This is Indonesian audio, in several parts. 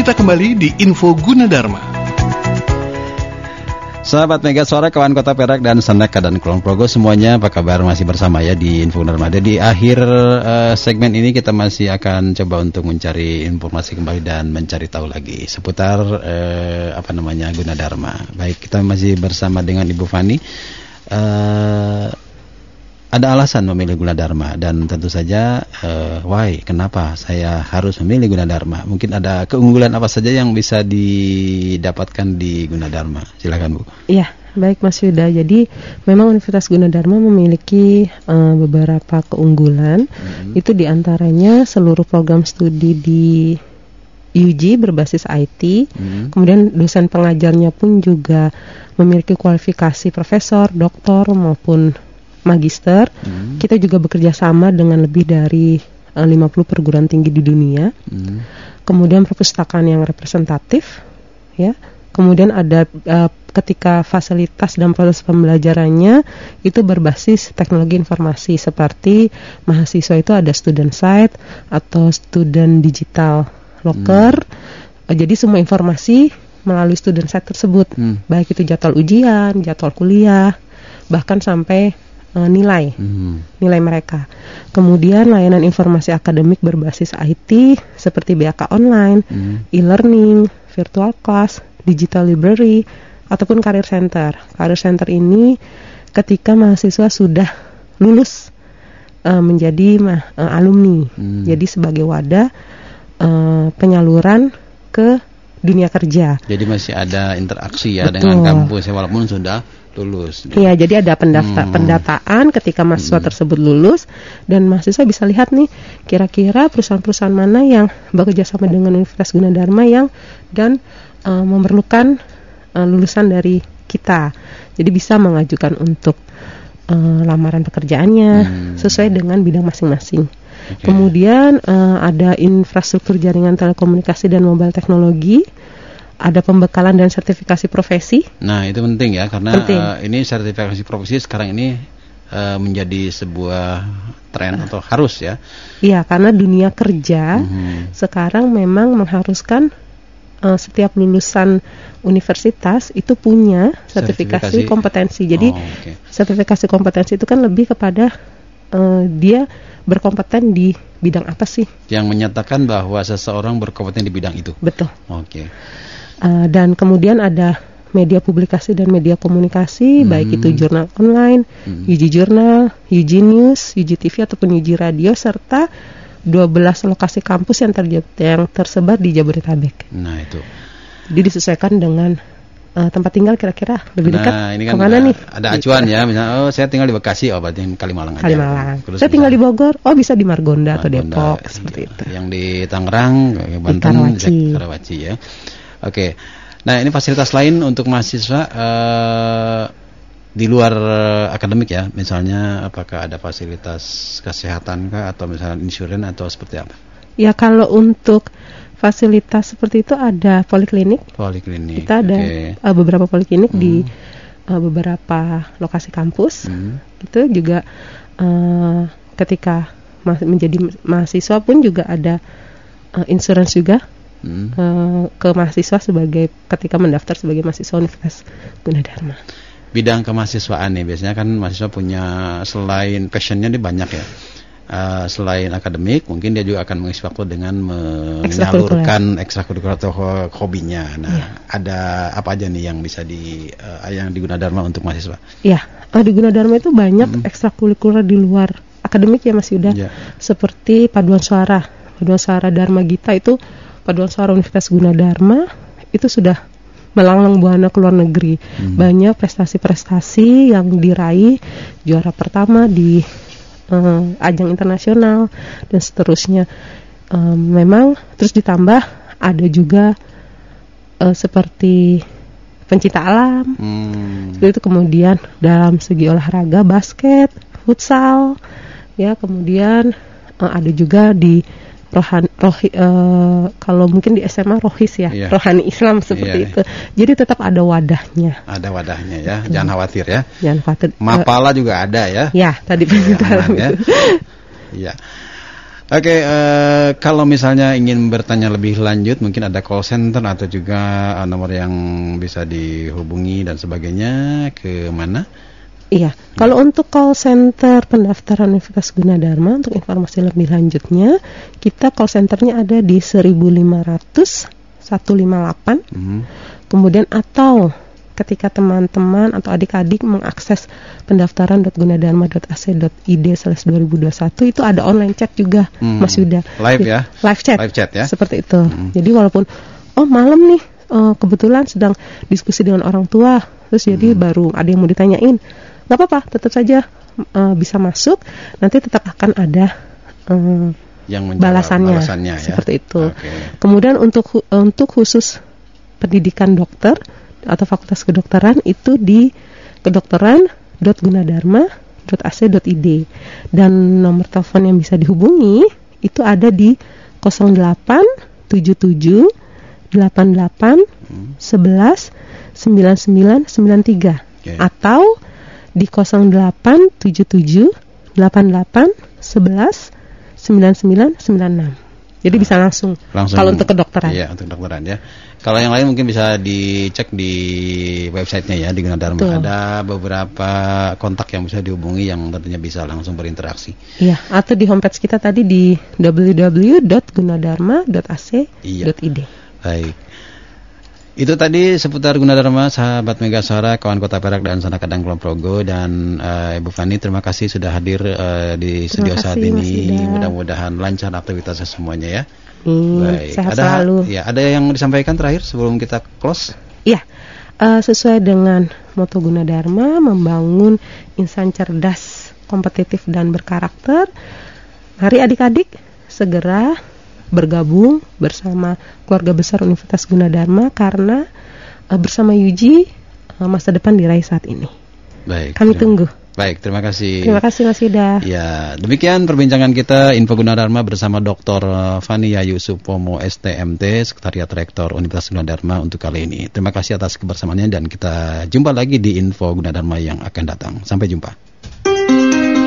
kita kembali di Info Gunadarma. Sahabat Mega Suara, kawan Kota Perak dan Seneka dan Kulon Progo semuanya apa kabar masih bersama ya di Info Narmada. Di akhir uh, segmen ini kita masih akan coba untuk mencari informasi kembali dan mencari tahu lagi seputar uh, apa namanya Gunadarma. Baik, kita masih bersama dengan Ibu Fani. Uh, ada alasan memilih Gunadarma dan tentu saja uh, why kenapa saya harus memilih Gunadarma mungkin ada keunggulan apa saja yang bisa didapatkan di Gunadarma silakan Bu. Iya baik Mas Yuda. Jadi memang Universitas Gunadarma memiliki uh, beberapa keunggulan. Hmm. itu di antaranya seluruh program studi di UG berbasis IT, hmm. kemudian dosen pengajarnya pun juga memiliki kualifikasi profesor, doktor maupun magister. Hmm. Kita juga bekerja sama dengan lebih dari uh, eh, 50 perguruan tinggi di dunia. Hmm. Kemudian perpustakaan yang representatif, ya. Kemudian ada uh, ketika fasilitas dan proses pembelajarannya itu berbasis teknologi informasi seperti mahasiswa itu ada student site atau student digital locker. Hmm. Jadi semua informasi melalui student site tersebut, hmm. baik itu jadwal ujian, jadwal kuliah, bahkan sampai uh, nilai hmm. nilai mereka. Kemudian layanan informasi akademik berbasis IT seperti BAK online, hmm. e-learning, virtual class, digital library ataupun career center. Career center ini ketika mahasiswa sudah lulus uh, menjadi uh, alumni. Hmm. Jadi sebagai wadah uh, penyaluran ke dunia kerja. Jadi masih ada interaksi ya Betul. dengan kampus ya walaupun sudah lulus. Iya, jadi ada pendaftar hmm. pendataan ketika mahasiswa hmm. tersebut lulus dan mahasiswa bisa lihat nih kira-kira perusahaan-perusahaan mana yang bekerja sama dengan Universitas Gunadarma yang dan uh, memerlukan uh, lulusan dari kita. Jadi bisa mengajukan untuk uh, lamaran pekerjaannya hmm. sesuai dengan bidang masing-masing. Okay. Kemudian uh, ada infrastruktur jaringan telekomunikasi dan mobile teknologi ada pembekalan dan sertifikasi profesi. Nah, itu penting ya karena penting. Uh, ini sertifikasi profesi sekarang ini uh, menjadi sebuah tren atau harus ya. Iya, karena dunia kerja hmm. sekarang memang mengharuskan uh, setiap lulusan universitas itu punya sertifikasi, sertifikasi. kompetensi. Jadi, oh, okay. sertifikasi kompetensi itu kan lebih kepada uh, dia berkompeten di bidang apa sih? Yang menyatakan bahwa seseorang berkompeten di bidang itu. Betul. Oke. Okay. Uh, dan kemudian ada media publikasi dan media komunikasi, hmm. baik itu jurnal online, hmm. UG Jurnal, UG News, UG TV ataupun UG Radio serta 12 lokasi kampus yang, ter yang tersebar di Jabodetabek. Nah, itu. Jadi disesuaikan dengan uh, tempat tinggal kira-kira lebih dekat nah, ini kan ke mana ada, nih? Ada acuan ya, misalnya oh saya tinggal di Bekasi, oh berarti Kalimalang aja. Kalimalang. Terus saya tinggal di Bogor, oh bisa di Margonda, Margonda atau Depok iya. seperti itu. Yang di Tangerang, Banten, Karawaci. Karawaci ya. Oke. Nah, ini fasilitas lain untuk mahasiswa uh, di luar uh, akademik ya. Misalnya apakah ada fasilitas kesehatan kah atau misalnya insurans atau seperti apa? Ya, kalau untuk fasilitas seperti itu ada poliklinik. Poliklinik. Kita ada okay. uh, beberapa poliklinik hmm. di uh, beberapa lokasi kampus. Hmm. Itu juga uh, ketika ma menjadi mahasiswa pun juga ada uh, insurans juga hmm. uh, ke mahasiswa sebagai ketika mendaftar sebagai mahasiswa Universitas Gunadarma. Bidang kemahasiswaan nih biasanya kan mahasiswa punya selain passionnya ini banyak ya. Uh, selain akademik, mungkin dia juga akan mengisi waktu dengan menyalurkan ekstrakurikuler atau hobinya. Nah, ya. ada apa aja nih yang bisa di uh, yang di Gunadarma untuk mahasiswa? Iya, uh, di Gunadarma itu banyak hmm. ekstrakurikuler di luar akademik ya Mas Yuda. Ya. Seperti paduan suara, paduan suara Dharma Gita itu paduan suara Universitas Gunadarma itu sudah melanglang buana ke luar negeri. Hmm. Banyak prestasi-prestasi yang diraih juara pertama di uh, ajang internasional dan seterusnya. Um, memang terus ditambah ada juga uh, seperti pencinta alam. Hmm. itu kemudian dalam segi olahraga basket, futsal, ya kemudian uh, ada juga di rohan rohi uh, kalau mungkin di SMA rohis ya yeah. rohani Islam seperti yeah. itu jadi tetap ada wadahnya ada wadahnya ya hmm. jangan khawatir ya jangan khawatir mapala uh, juga ada ya ya tadi ya, ya. ya Oke, eh, kalau misalnya ingin bertanya lebih lanjut, mungkin ada call center atau juga eh, nomor yang bisa dihubungi dan sebagainya ke mana? Iya, kalau untuk call center pendaftaran Universitas Gunadarma untuk informasi lebih lanjutnya, kita call centernya ada di 1500 158. Mhm. Kemudian atau ketika teman-teman atau adik-adik mengakses pendaftaran.gunadarma.ac.id slash 2021 itu ada online chat juga Hmm. Mas Yuda Live ya? live chat Live chat ya? seperti itu Hmm. jadi walaupun oh malam nih eh, kebetulan sedang diskusi dengan orang tua terus jadi Hmm. baru ada yang mau ditanyain nggak apa-apa tetap saja eh, bisa masuk nanti tetap akan ada eh, Yang balasannya, balasannya ya. seperti itu. Oke. Kemudian untuk untuk khusus pendidikan dokter atau fakultas kedokteran itu di kedokteran.gunadarma.ac.id dan nomor telepon yang bisa dihubungi itu ada di 0877 88 11 9993 Oke. atau di 0877 88 11 9996. Jadi bisa langsung. Langsung Kalau untuk kedokteran. Iya, untuk kedokteran ya. Kalau yang lain mungkin bisa dicek di websitenya ya di Gunadarma. Betul. Ada beberapa kontak yang bisa dihubungi yang tentunya bisa langsung berinteraksi. Iya, atau di homepage kita tadi di www.gunadarma.ac.id. Baik. Itu tadi seputar Gunadarma, sahabat Mega Suara, kawan Kota Perak dan Sanak Kadang Kulon Progo dan eh, Ibu Fani terima kasih sudah hadir eh, di studio Terima saat kasih, Mas ini. Mudah-mudahan lancar aktivitasnya semuanya ya. Hmm, Baik. sehat ada selalu. ya, ada yang disampaikan terakhir sebelum kita close? Iya, eh, sesuai dengan moto Gunadarma membangun insan cerdas, kompetitif dan berkarakter. Mari adik-adik segera bergabung bersama keluarga besar Universitas Gunadarma karena eh, bersama Yuji eh, masa depan diraih saat ini. Baik. Kami terima- tunggu. Baik, terima kasih. Terima kasih Mas Yuda. Ya, demikian perbincangan kita Info Gunadarma bersama Dr. Fania Yusuf Pomo STMT, Sekretariat Rektor Universitas Gunadarma untuk kali ini. Terima kasih atas kebersamaannya dan kita jumpa lagi di Info Gunadarma yang akan datang. Sampai jumpa.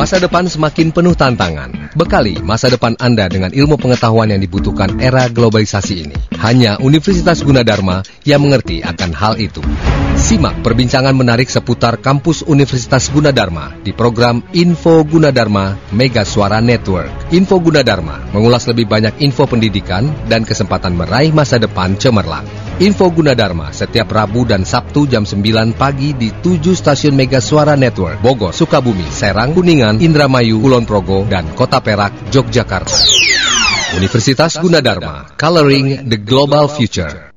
Masa depan semakin penuh tantangan. Bekali masa depan Anda dengan ilmu pengetahuan yang dibutuhkan era globalisasi ini. Hanya Universitas Gunadarma yang mengerti akan hal itu. Simak perbincangan menarik seputar kampus Universitas Gunadarma di program Info Gunadarma Mega Suara Network. Info Gunadarma mengulas lebih banyak info pendidikan dan kesempatan meraih masa depan cemerlang. Info Gunadarma setiap Rabu dan Sabtu jam 9 pagi di 7 stasiun Mega Suara Network, Bogor, Sukabumi, Serang, Kuningan, Indramayu, Kulon Progo, dan Kota Perak, Yogyakarta. Universitas Gunadarma, Coloring the Global Future.